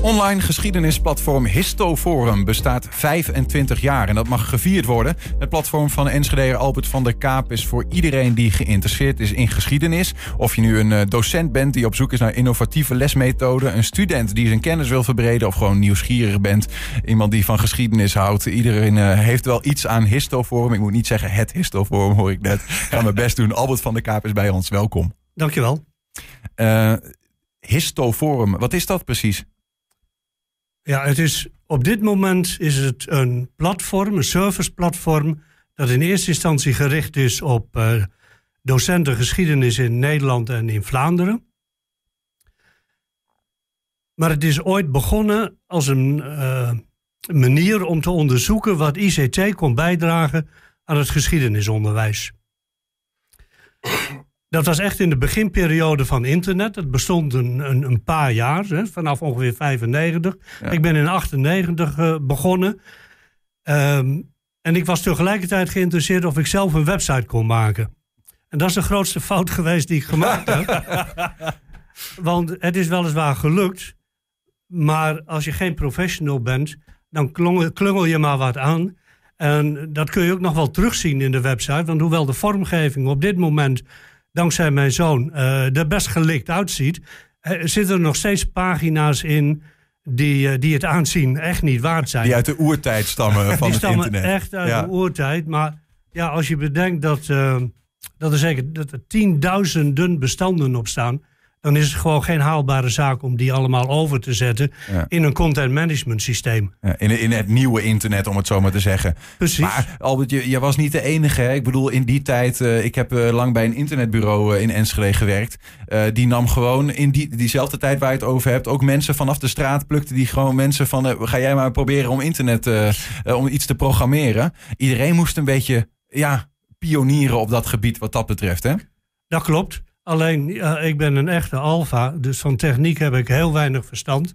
Online geschiedenisplatform Histoforum bestaat 25 jaar en dat mag gevierd worden. Het platform van Enschedeer Albert van der Kaap is voor iedereen die geïnteresseerd is in geschiedenis. Of je nu een eh, docent bent die op zoek is naar innovatieve lesmethoden, een student die zijn kennis wil verbreden of gewoon nieuwsgierig bent, iemand die van geschiedenis houdt. Iedereen eh, heeft wel iets aan Histoforum. Ik moet niet zeggen het Histoforum, hoor ik net. Ga mijn best doen. Albert van der Kaap is bij ons. Welkom. Dankjewel. Uh, Histoforum, wat is dat precies? Ja, het is, op dit moment is het een platform, een serviceplatform, dat in eerste instantie gericht is op uh, docenten geschiedenis in Nederland en in Vlaanderen. Maar het is ooit begonnen als een uh, manier om te onderzoeken wat ICT kon bijdragen aan het geschiedenisonderwijs. Dat was echt in de beginperiode van internet. Het bestond een, een, een paar jaar, hè, vanaf ongeveer 95. Ik ben in 98 uh, begonnen. Um, en ik was tegelijkertijd geïnteresseerd of ik zelf een website kon maken. En dat is de grootste fout geweest die ik gemaakt heb. Want het is weliswaar gelukt. Maar als je geen professional bent, dan klungel je maar wat aan. En dat kun je ook nog wel terugzien in de website. Want hoewel de vormgeving op dit moment dankzij mijn zoon, uh, er best gelikt uitziet, uh, zitten er nog steeds pagina's in die, uh, die het aanzien echt niet waard zijn. Die uit de oertijd stammen van die het stammen internet. echt uit ja. de oertijd. Maar ja, als je bedenkt dat, dat er zeker dat er tienduizenden bestanden op staan dan is het gewoon geen haalbare zaak om die allemaal over te zetten ja. in een content management systeem. Ja, in, in het nieuwe internet, om het zo maar te zeggen. Precies. Maar Albert, je, je was niet de enige. Hè? Ik bedoel, in die tijd, uh, ik heb uh, lang bij een internetbureau uh, in Enschede gewerkt. die nam gewoon in die, diezelfde tijd waar je het over hebt, ook mensen vanaf de straat plukte die gewoon mensen van, ga jij maar proberen om internet, om iets te programmeren. Iedereen moest een beetje, ja, pionieren op dat gebied wat dat betreft, hè? Dat klopt. Alleen, ja, ik ben een echte alfa, dus van techniek heb ik heel weinig verstand.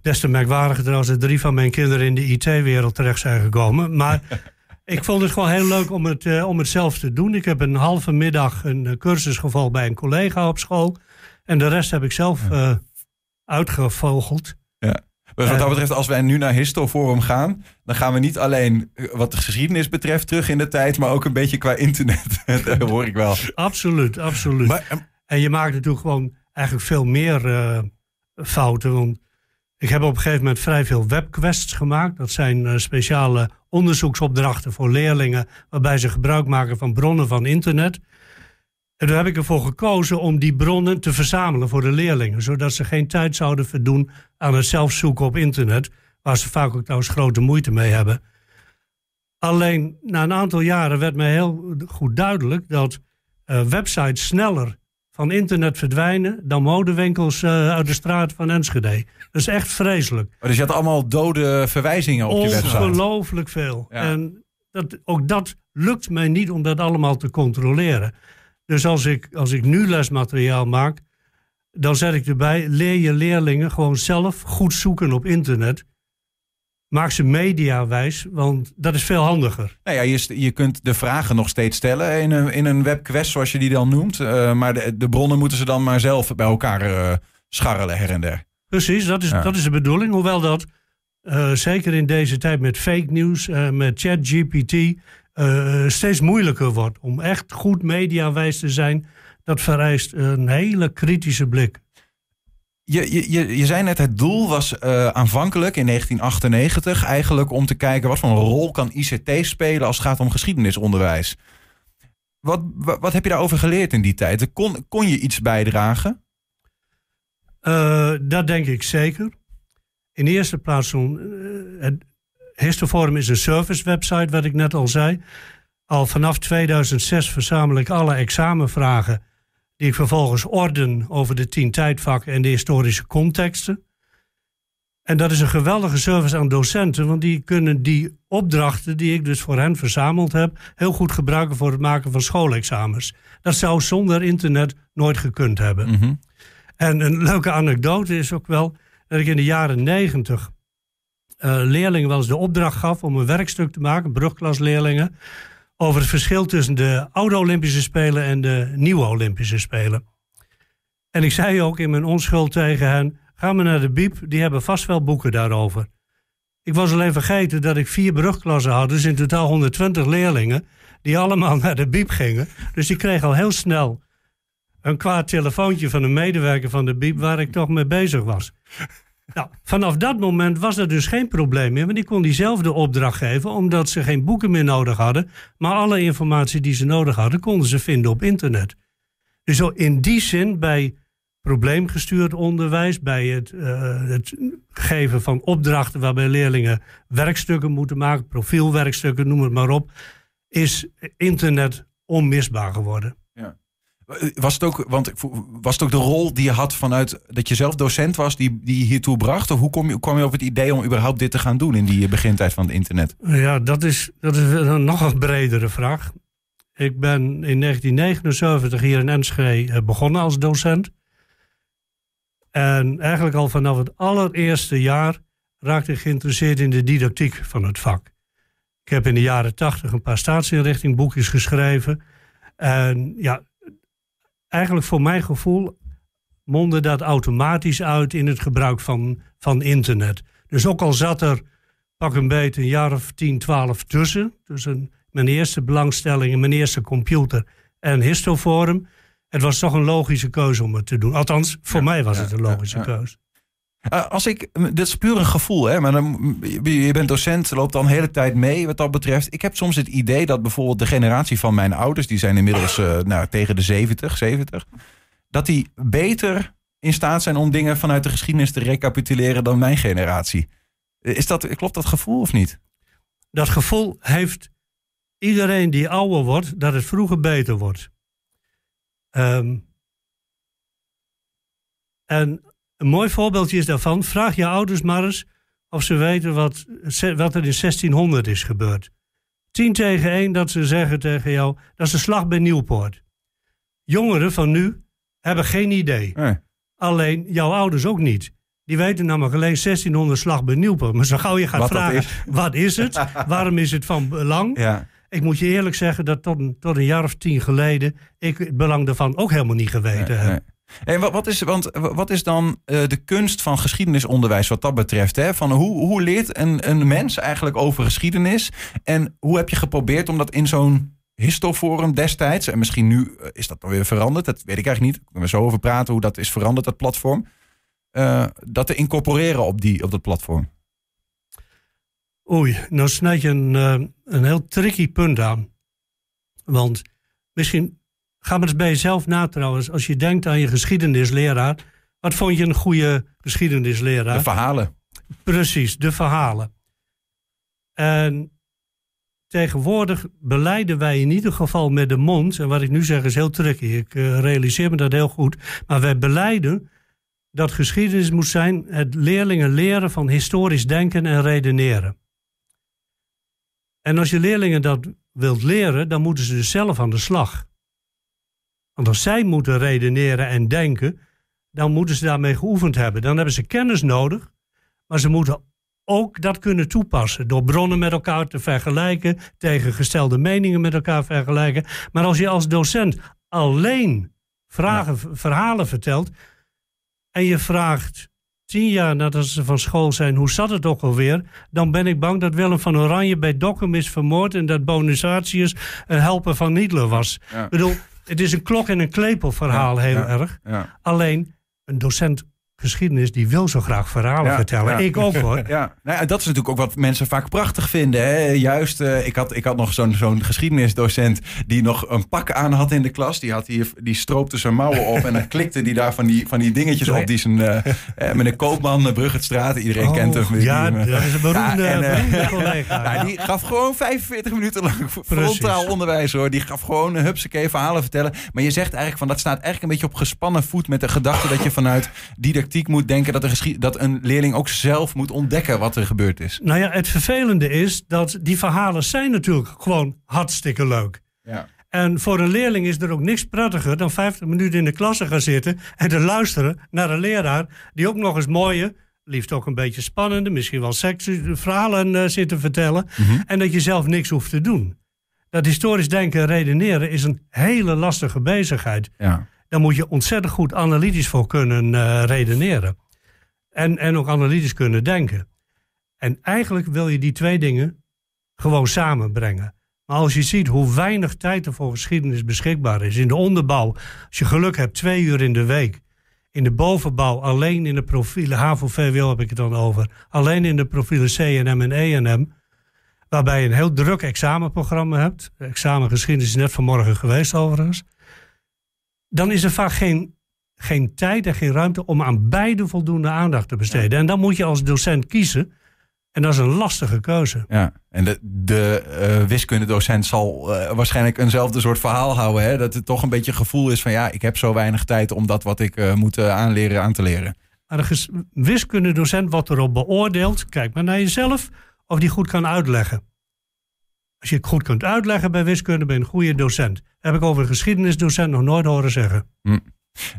Des te merkwaardiger als er drie van mijn kinderen in de IT-wereld terecht zijn gekomen. Maar ik vond het gewoon heel leuk om het, uh, om het zelf te doen. Ik heb een halve middag een uh, cursus gevolgd bij een collega op school. En de rest heb ik zelf uh, uitgevogeld. Ja. Dus wat dat betreft, als wij nu naar Histoforum gaan, dan gaan we niet alleen wat de geschiedenis betreft terug in de tijd, maar ook een beetje qua internet. dat hoor ik wel. Absoluut, absoluut. Maar, en je maakt natuurlijk gewoon eigenlijk veel meer uh, fouten. Want ik heb op een gegeven moment vrij veel webquests gemaakt. Dat zijn uh, speciale onderzoeksopdrachten voor leerlingen, waarbij ze gebruik maken van bronnen van internet. En daar heb ik ervoor gekozen om die bronnen te verzamelen voor de leerlingen. Zodat ze geen tijd zouden verdoen aan het zelf zoeken op internet. Waar ze vaak ook trouwens grote moeite mee hebben. Alleen na een aantal jaren werd mij heel goed duidelijk dat uh, websites sneller van internet verdwijnen dan modewinkels uh, uit de straat van Enschede. Dat is echt vreselijk. Oh, dus je had allemaal dode verwijzingen op je website? Ongelooflijk veel. Ja. En dat, ook dat lukt mij niet om dat allemaal te controleren. Dus als ik, als ik nu lesmateriaal maak, dan zet ik erbij: leer je leerlingen gewoon zelf goed zoeken op internet. Maak ze mediawijs, want dat is veel handiger. Nou ja, je, je kunt de vragen nog steeds stellen in een, in een webquest, zoals je die dan noemt. Uh, maar de, de, bronnen moeten ze dan maar zelf bij elkaar uh, scharrelen her en der. Precies, dat is, ja. dat is de bedoeling. Hoewel dat uh, zeker in deze tijd met fake news, met ChatGPT, uh, steeds moeilijker wordt. Om echt goed mediawijs te zijn, dat vereist een hele kritische blik. Je, je, je zei net, het doel was uh, aanvankelijk in 1998 eigenlijk om te kijken wat voor een rol kan ICT spelen als het gaat om geschiedenisonderwijs. Wat, wat, wat heb je daarover geleerd in die tijd? Kon, kon je iets bijdragen? Uh, dat denk ik zeker. In de eerste plaats, uh, het, Histoforum is een service website, wat ik net al zei. Al vanaf 2006 verzamel ik alle examenvragen die ik vervolgens orden over de tien tijdvakken en de historische contexten. En dat is een geweldige service aan docenten, want die kunnen die opdrachten die ik dus voor hen verzameld heb, heel goed gebruiken voor het maken van schoolexamens. Dat zou zonder internet nooit gekund hebben. Mm -hmm. En een leuke anekdote is ook wel dat ik in de jaren negentig leerlingen wel eens de opdracht gaf om een werkstuk te maken, brugklasleerlingen, over het verschil tussen de oude Olympische Spelen en de nieuwe Olympische Spelen. En ik zei ook in mijn onschuld tegen hen: Ga maar naar de Biep, die hebben vast wel boeken daarover. Ik was alleen vergeten dat ik vier brugklassen had, dus in totaal 120 leerlingen, die allemaal naar de Biep gingen. Dus die kreeg al heel snel een kwaad telefoontje van een medewerker van de Biep waar ik toch mee bezig was. Nou, vanaf dat moment was er dus geen probleem meer, want die kon diezelfde opdracht geven, omdat ze geen boeken meer nodig hadden, maar alle informatie die ze nodig hadden, konden ze vinden op internet. Dus in die zin, bij probleemgestuurd onderwijs, bij het, uh, het geven van opdrachten waarbij leerlingen werkstukken moeten maken, profielwerkstukken, noem het maar op, is internet onmisbaar geworden. Ja. Was het, ook, want was het ook de rol die je had vanuit dat je zelf docent was, die, die hiertoe bracht? Of hoe kom je, kwam je op het idee om überhaupt dit te gaan doen in die begintijd van het internet? Ja, dat is, dat is een nog een bredere vraag. Ik ben in 1979 hier in Enschede eh, begonnen als docent. En eigenlijk al vanaf het allereerste jaar raakte ik geïnteresseerd in de didactiek van het vak. Ik heb in de jaren tachtig een paar staatsinrichtingboekjes geschreven. En ja, eigenlijk voor mijn gevoel mondde dat automatisch uit in het gebruik van, van internet. Dus ook al zat er pak een beetje een jaar of 10, 12 tussen, tussen mijn eerste belangstelling en mijn eerste computer en Histoforum, het was toch een logische keuze om het te doen. Althans, voor mij was het een logische keuze. Uh, als ik, dit is puur een gevoel, hè, maar je bent docent, loopt dan de hele tijd mee wat dat betreft. Ik heb soms het idee dat bijvoorbeeld de generatie van mijn ouders, die zijn inmiddels uh, nou, tegen de 70, 70, dat die beter in staat zijn om dingen vanuit de geschiedenis te recapituleren dan mijn generatie. Is dat, klopt dat gevoel of niet? Dat gevoel heeft iedereen die ouder wordt, dat het vroeger beter wordt. Um, en een mooi voorbeeldje is daarvan. Vraag je ouders maar eens of ze weten wat, wat er in 1600 is gebeurd. 10 tegen 1 dat ze zeggen tegen jou, dat is de slag bij Nieuwpoort. Jongeren van nu hebben geen idee. Alleen jouw ouders ook niet. Die weten namelijk alleen 1600 slag bij Nieuwpoort. Maar zo gauw je gaat vragen, wat is het? Waarom is het van belang? Ja. Ik moet je eerlijk zeggen dat tot een, tot een jaar of tien geleden... ik het belang daarvan ook helemaal niet geweten heb. En wat, wat, is, want, wat is dan uh, de kunst van geschiedenisonderwijs wat dat betreft? Hè? Van hoe, hoe leert een, een mens eigenlijk over geschiedenis? En hoe heb je geprobeerd om dat in zo'n histoforum destijds... en misschien nu eh, is dat dan weer veranderd, dat weet ik eigenlijk niet. Kunnen we zo over praten hoe dat is veranderd, dat platform. Uh, dat te incorporeren op, die, op dat platform. Oei, nou snijd je een, een heel tricky punt aan. Want misschien Ga maar eens bij jezelf na trouwens. Als je denkt aan je geschiedenisleraar. Wat vond je een goede geschiedenisleraar? De verhalen. Precies, de verhalen. En tegenwoordig beleiden wij in ieder geval met de mond. En wat ik nu zeg is heel tricky. Ik uh, realiseer me dat heel goed. Maar wij beleiden dat geschiedenis moet zijn het leerlingen leren van historisch denken en redeneren. En als je leerlingen dat wilt leren, dan moeten ze dus zelf aan de slag. Want als zij moeten redeneren en denken, dan moeten ze daarmee geoefend hebben. Dan hebben ze kennis nodig, maar ze moeten ook dat kunnen toepassen. Door bronnen met elkaar te vergelijken, tegengestelde meningen met elkaar vergelijken. Maar als je als docent alleen vragen, verhalen vertelt en je vraagt tien jaar nadat ze van school zijn, hoe zat het ook alweer? Dan ben ik bang dat Willem van Oranje bij Dokkum is vermoord en dat Bonusatius een helper van Hitler was. Ik bedoel, het is een klok- en een klepelverhaal heel erg. Alleen een docent geschiedenis die wil zo graag verhalen vertellen. Ik ook hoor. Ja, nou, dat is natuurlijk ook wat mensen vaak prachtig vinden. Hè? Juist, uh, ik, had, ik had nog zo'n zo'n geschiedenisdocent die nog een pak aan had in de klas. Die, had hier, die stroopte zijn mouwen op en dan klikte die daar van die, van die dingetjes op. Die zijn, uh, meneer Koopman, Bruggetstraat, iedereen oh, kent hem. Ja, dat is een beroemde, en, collega. die gaf gewoon 45 minuten lang frontaal onderwijs hoor. Die gaf gewoon een hupsakee verhalen vertellen. Maar je zegt eigenlijk van dat staat eigenlijk een beetje op gespannen voet met de gedachte dat je vanuit moet denken dat, een dat een leerling ook zelf moet ontdekken wat er gebeurd is. Nou ja, het vervelende is dat die verhalen zijn natuurlijk gewoon hartstikke leuk. Ja. En voor een leerling is er ook niks prettiger dan 50 minuten in de klas gaan zitten en te luisteren naar een leraar die ook nog eens mooie, liefst ook een beetje spannende, misschien wel sexy verhalen uh, zit te vertellen. Mhm. En dat je zelf niks hoeft te doen. Dat historisch denken en redeneren is een hele lastige bezigheid. Ja. Daar moet je ontzettend goed analytisch voor kunnen uh, redeneren. En, en ook analytisch kunnen denken. En eigenlijk wil je die twee dingen gewoon samenbrengen. Maar als je ziet hoe weinig tijd er voor geschiedenis beschikbaar is. In de onderbouw, als je geluk hebt, twee uur in de week. In de bovenbouw, alleen in de profielen, HAVO, VWO heb ik het dan over. Alleen in de profielen CNM en ENM. Waarbij je een heel druk examenprogramma hebt. Examen geschiedenis is net vanmorgen geweest overigens. Dan is er vaak geen, geen tijd en geen ruimte om aan beide voldoende aandacht te besteden. En dan moet je als docent kiezen en dat is een lastige keuze. Ja, en de, de uh, wiskundedocent zal uh, waarschijnlijk eenzelfde soort verhaal houden. Hè? Dat het toch een beetje gevoel is van ja, ik heb zo weinig tijd om dat wat ik uh, moet aanleren aan te leren. Maar de wiskundedocent wordt erop beoordeeld, kijk maar naar jezelf, of die goed kan uitleggen. Als je het goed kunt uitleggen bij wiskunde, ben je een goede docent. Heb ik over een geschiedenisdocent nog nooit horen zeggen. Hm.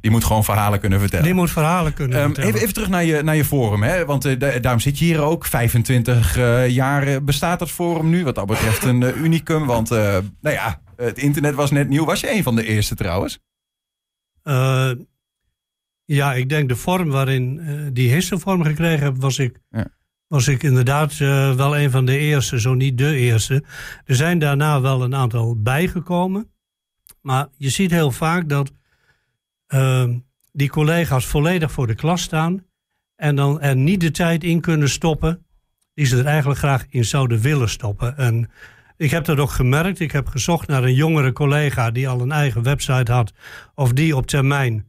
Die moet gewoon verhalen kunnen vertellen. Die moet verhalen kunnen um, vertellen. Even, even, terug naar je, naar je forum. Hè? Want uh, daarom zit je hier ook. 25 uh, jaar bestaat dat forum nu. Wat dat betreft een uh, unicum. Want nou ja, het internet was net nieuw. Was je een van de eerste trouwens? ja, ik denk de vorm waarin die vorm gekregen heb, was ik, ja. Was ik inderdaad wel een van de eerste, zo niet de eerste. Er zijn daarna wel een aantal bijgekomen. Maar je ziet heel vaak dat Ehm, die collega's volledig voor de klas staan en dan er niet de tijd in kunnen stoppen die ze er eigenlijk graag in zouden willen stoppen. En ik heb dat ook gemerkt. Ik heb gezocht naar een jongere collega die al een eigen website had of die op termijn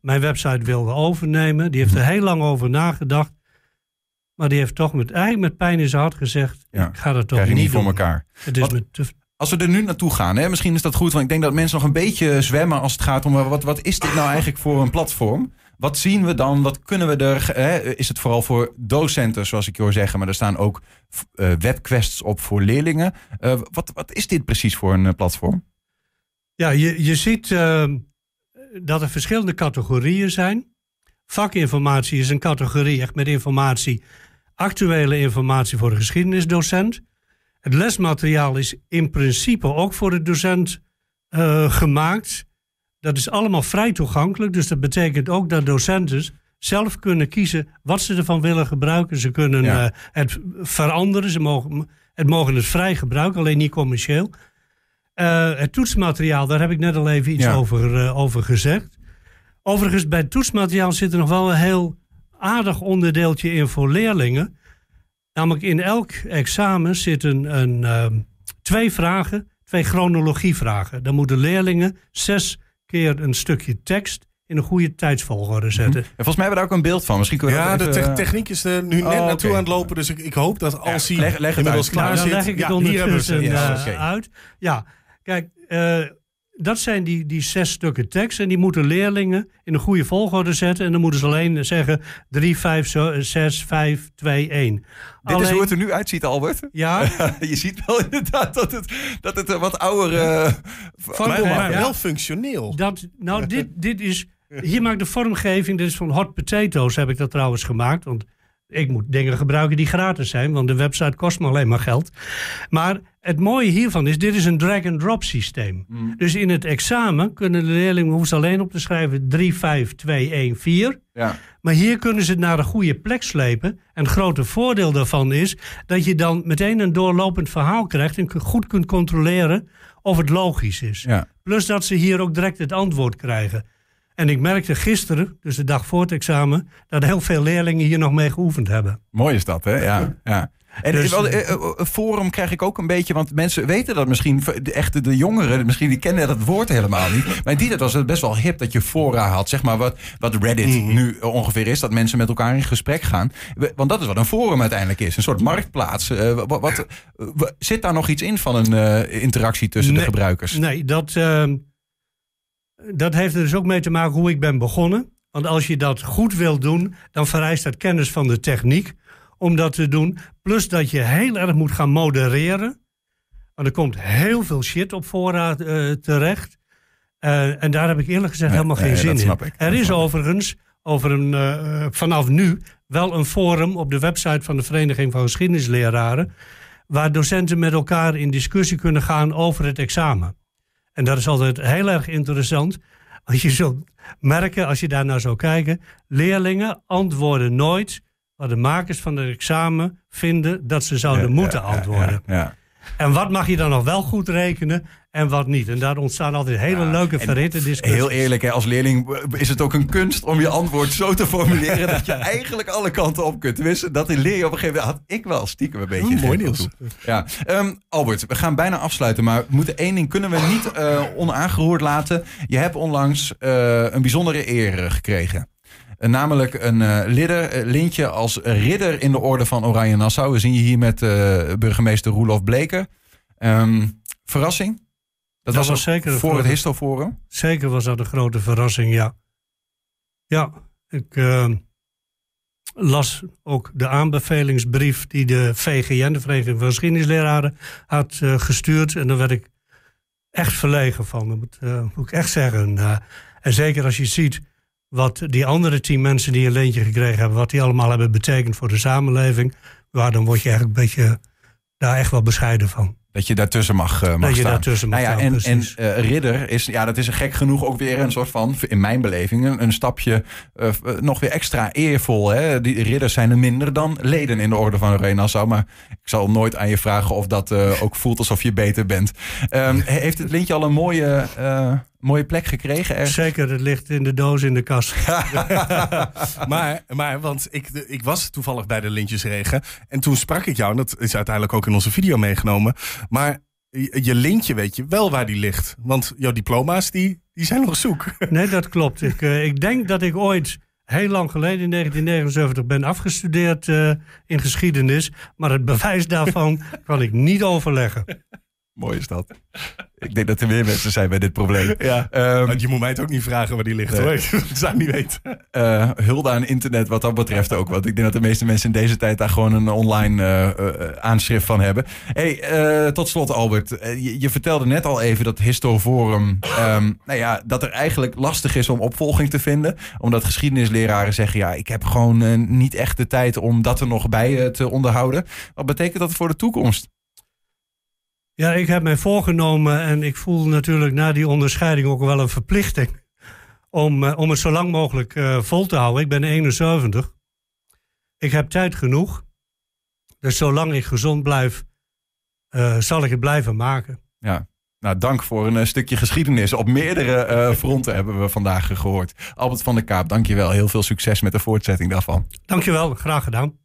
mijn website wilde overnemen. Die heeft er heel lang over nagedacht. Maar die heeft toch met, eigenlijk met pijn in zijn hart gezegd: Ik ga dat toch niet, niet voor elkaar. Het is te, als we er nu naartoe gaan, hè, misschien is dat goed, want ik denk dat mensen nog een beetje zwemmen als het gaat om wat, wat is dit nou eigenlijk voor een platform? Wat zien we dan? Wat kunnen we er? Hè? Is het vooral voor docenten, zoals ik je hoor zeggen, maar er staan ook uh, webquests op voor leerlingen. Uh, wat, wat is dit precies voor een uh, platform? Ja, je, je ziet ehm, dat er verschillende categorieën zijn. Vakinformatie is een categorie echt met informatie, actuele informatie voor een geschiedenisdocent. Het lesmateriaal is in principe ook voor de docent uh, gemaakt. Dat is allemaal vrij toegankelijk. Dus dat betekent ook dat docenten zelf kunnen kiezen wat ze ervan willen gebruiken. Ze kunnen ja. uh, het veranderen. Ze mogen het, mogen het vrij gebruiken, alleen niet commercieel. Uh, het toetsmateriaal, daar heb ik net al even iets ja. over, over gezegd. Overigens, bij het toetsmateriaal zit er nog wel een heel aardig onderdeeltje in voor leerlingen. Namelijk in elk examen zitten een, uh, twee vragen, twee chronologievragen. Dan moeten leerlingen zes keer een stukje tekst in een goede tijdsvolgorde mhm. zetten. -hmm. volgens mij hebben we daar ook een beeld van. Misschien kunnen we ja, de te eh, techniek is er nu net oh, naartoe okay. aan het lopen. Dus ik, ik hoop dat als hij leg, leg inmiddels klaar nou, zit... Dan leg ik het ja, ondertussen hier uh, okay. uit. Ja, kijk... Uh, dat zijn die, die zes stukken tekst. En die moeten leerlingen in een goede volgorde zetten. En dan moeten ze alleen zeggen 3, 5, 6, 5, 2, 1. Dit alleen, is hoe het er nu uitziet, Albert. Ja. je ziet wel inderdaad dat het, dat het wat ouder... Uh, maar, maar, maar ja. wel functioneel. Dat, nou, dit, dit is... Hier maakt de vormgeving, dit is van Hot Potatoes heb ik dat trouwens gemaakt. Want ik moet dingen gebruiken die gratis zijn, want de website kost me alleen maar geld. Maar het mooie hiervan is, dit is een drag-and-drop systeem. Mm. Dus in het examen kunnen de leerlingen hoeven alleen op te schrijven 3, 5, 2, 1, 4. Ja. Maar hier kunnen ze het naar een goede plek slepen. En het grote voordeel daarvan is dat je dan meteen een doorlopend verhaal krijgt en goed kunt controleren of het logisch is. Ja. Plus dat ze hier ook direct het antwoord krijgen. En ik merkte gisteren, dus de dag voor het examen, dat heel veel leerlingen hier nog mee geoefend hebben. Mooi is dat, hè? Ja. ja. En dus, een forum krijg ik ook een beetje, want mensen weten dat misschien, echt de jongeren, misschien die kennen dat woord helemaal niet. Maar in die tijd was het best wel hip dat je fora had, zeg maar wat, wat Reddit mm. nu ongeveer is, dat mensen met elkaar in gesprek gaan. Want dat is wat een forum uiteindelijk is, een soort marktplaats. Uh, wat, wat, zit daar nog iets in van een uh, interactie tussen nee, de gebruikers? Nee, dat, uh, dat heeft er dus ook mee te maken hoe ik ben begonnen. Want als je dat goed wil doen, dan vereist dat kennis van de techniek om dat te doen. Plus dat je heel erg moet gaan modereren. Want er komt heel veel shit op voorraad uh, terecht. Uh, en daar heb ik eerlijk gezegd helemaal geen zin in. Er is overigens over een, uh, vanaf nu wel een forum op de website van de Vereniging van Geschiedenisleraren. Waar docenten met elkaar in discussie kunnen gaan over het examen. En dat is altijd heel erg interessant. Want je zult merken, als je daar naar zou kijken, leerlingen antwoorden nooit wat de makers van het examen vinden dat ze zouden moeten antwoorden. Ja, en wat mag je dan nog wel goed rekenen en wat niet? En daar ontstaan altijd hele leuke verhitte discussies. Heel eerlijk, hè, als leerling is het ook een kunst om je antwoord zo te formuleren dat je eigenlijk alle kanten op kunt. Tenminste, dat leer je op een gegeven moment. Had ik wel stiekem een beetje. mooi nieuws. Ja. Um, Albert, we gaan bijna afsluiten, maar we moeten één ding kunnen we niet uh, onaangeroerd laten. Je hebt onlangs uh, een bijzondere eer gekregen. Uh, namelijk een uh, lidder, lintje als ridder in de orde van Oranje Nassau. We zien je hier met burgemeester Roelof Bleker. Um, verrassing? Dat, was, was zeker voor het Histoforum? Zeker was dat een grote verrassing, ja. Ja, ik uh, las ook de aanbevelingsbrief die de VGN, de Vereniging van Geschiedenisleraren, had uh, gestuurd. En daar werd ik echt verlegen van, dat moet, uh, moet ik echt zeggen. en zeker als je ziet wat die andere tien mensen die een leentje gekregen hebben, wat die allemaal hebben betekend voor de samenleving, ja, dan word je eigenlijk een beetje daar echt wel bescheiden van. Dat je daartussen mag, uh, mag dat je staan. daartussen mag nou ja, En, en uh, ridder is, ja, dat is gek genoeg ook weer een soort van, in mijn beleving, een, een stapje uh, nog weer extra eervol. Hè? Die ridders zijn er minder dan leden in de orde van Renassau. Maar ik zal nooit aan je vragen of dat ook voelt alsof je beter bent. Um, heeft het lintje al een mooie mooie plek gekregen? Er? Zeker, het ligt in de doos in de kast. maar, maar, want ik, ik was toevallig bij de Lintjesregen. En toen sprak ik jou, en dat is uiteindelijk ook in onze video meegenomen. Maar je lintje weet je wel waar die ligt. Want jouw diploma's, die, die zijn nog zoek. Nee, dat klopt. Ik, uh, ik denk dat ik ooit heel lang geleden, in 1979, ben afgestudeerd uh, in geschiedenis. Maar het bewijs daarvan kan ik niet overleggen. Mooi is dat. Ik denk dat er meer mensen zijn bij dit probleem. Ja, um, je moet mij het ook niet vragen waar die ligt hoor. Ik zou niet weten. Uh, hulde aan internet wat dat betreft ook. Want ik denk dat de meeste mensen in deze tijd daar gewoon een online uh, uh, aanschrift van hebben. Hey, tot slot Albert. Je, je, vertelde net al even dat Histoforum... Um, nou ja, dat er eigenlijk lastig is om opvolging te vinden. Omdat geschiedenisleraren zeggen... ja, ik heb gewoon niet echt de tijd om dat er nog bij te onderhouden. Wat betekent dat voor de toekomst? Ja, ik heb mij voorgenomen en ik voel natuurlijk na die onderscheiding ook wel een verplichting om, uh, om het zo lang mogelijk uh, vol te houden. Ik ben 71. Ik heb tijd genoeg. Dus zolang ik gezond blijf, uh, zal ik het blijven maken. Ja, nou, dank voor een stukje geschiedenis. Op meerdere fronten hebben we vandaag gehoord. Albert van der Kaap, dank je wel. Heel veel succes met de voortzetting daarvan. Dank je wel, graag gedaan.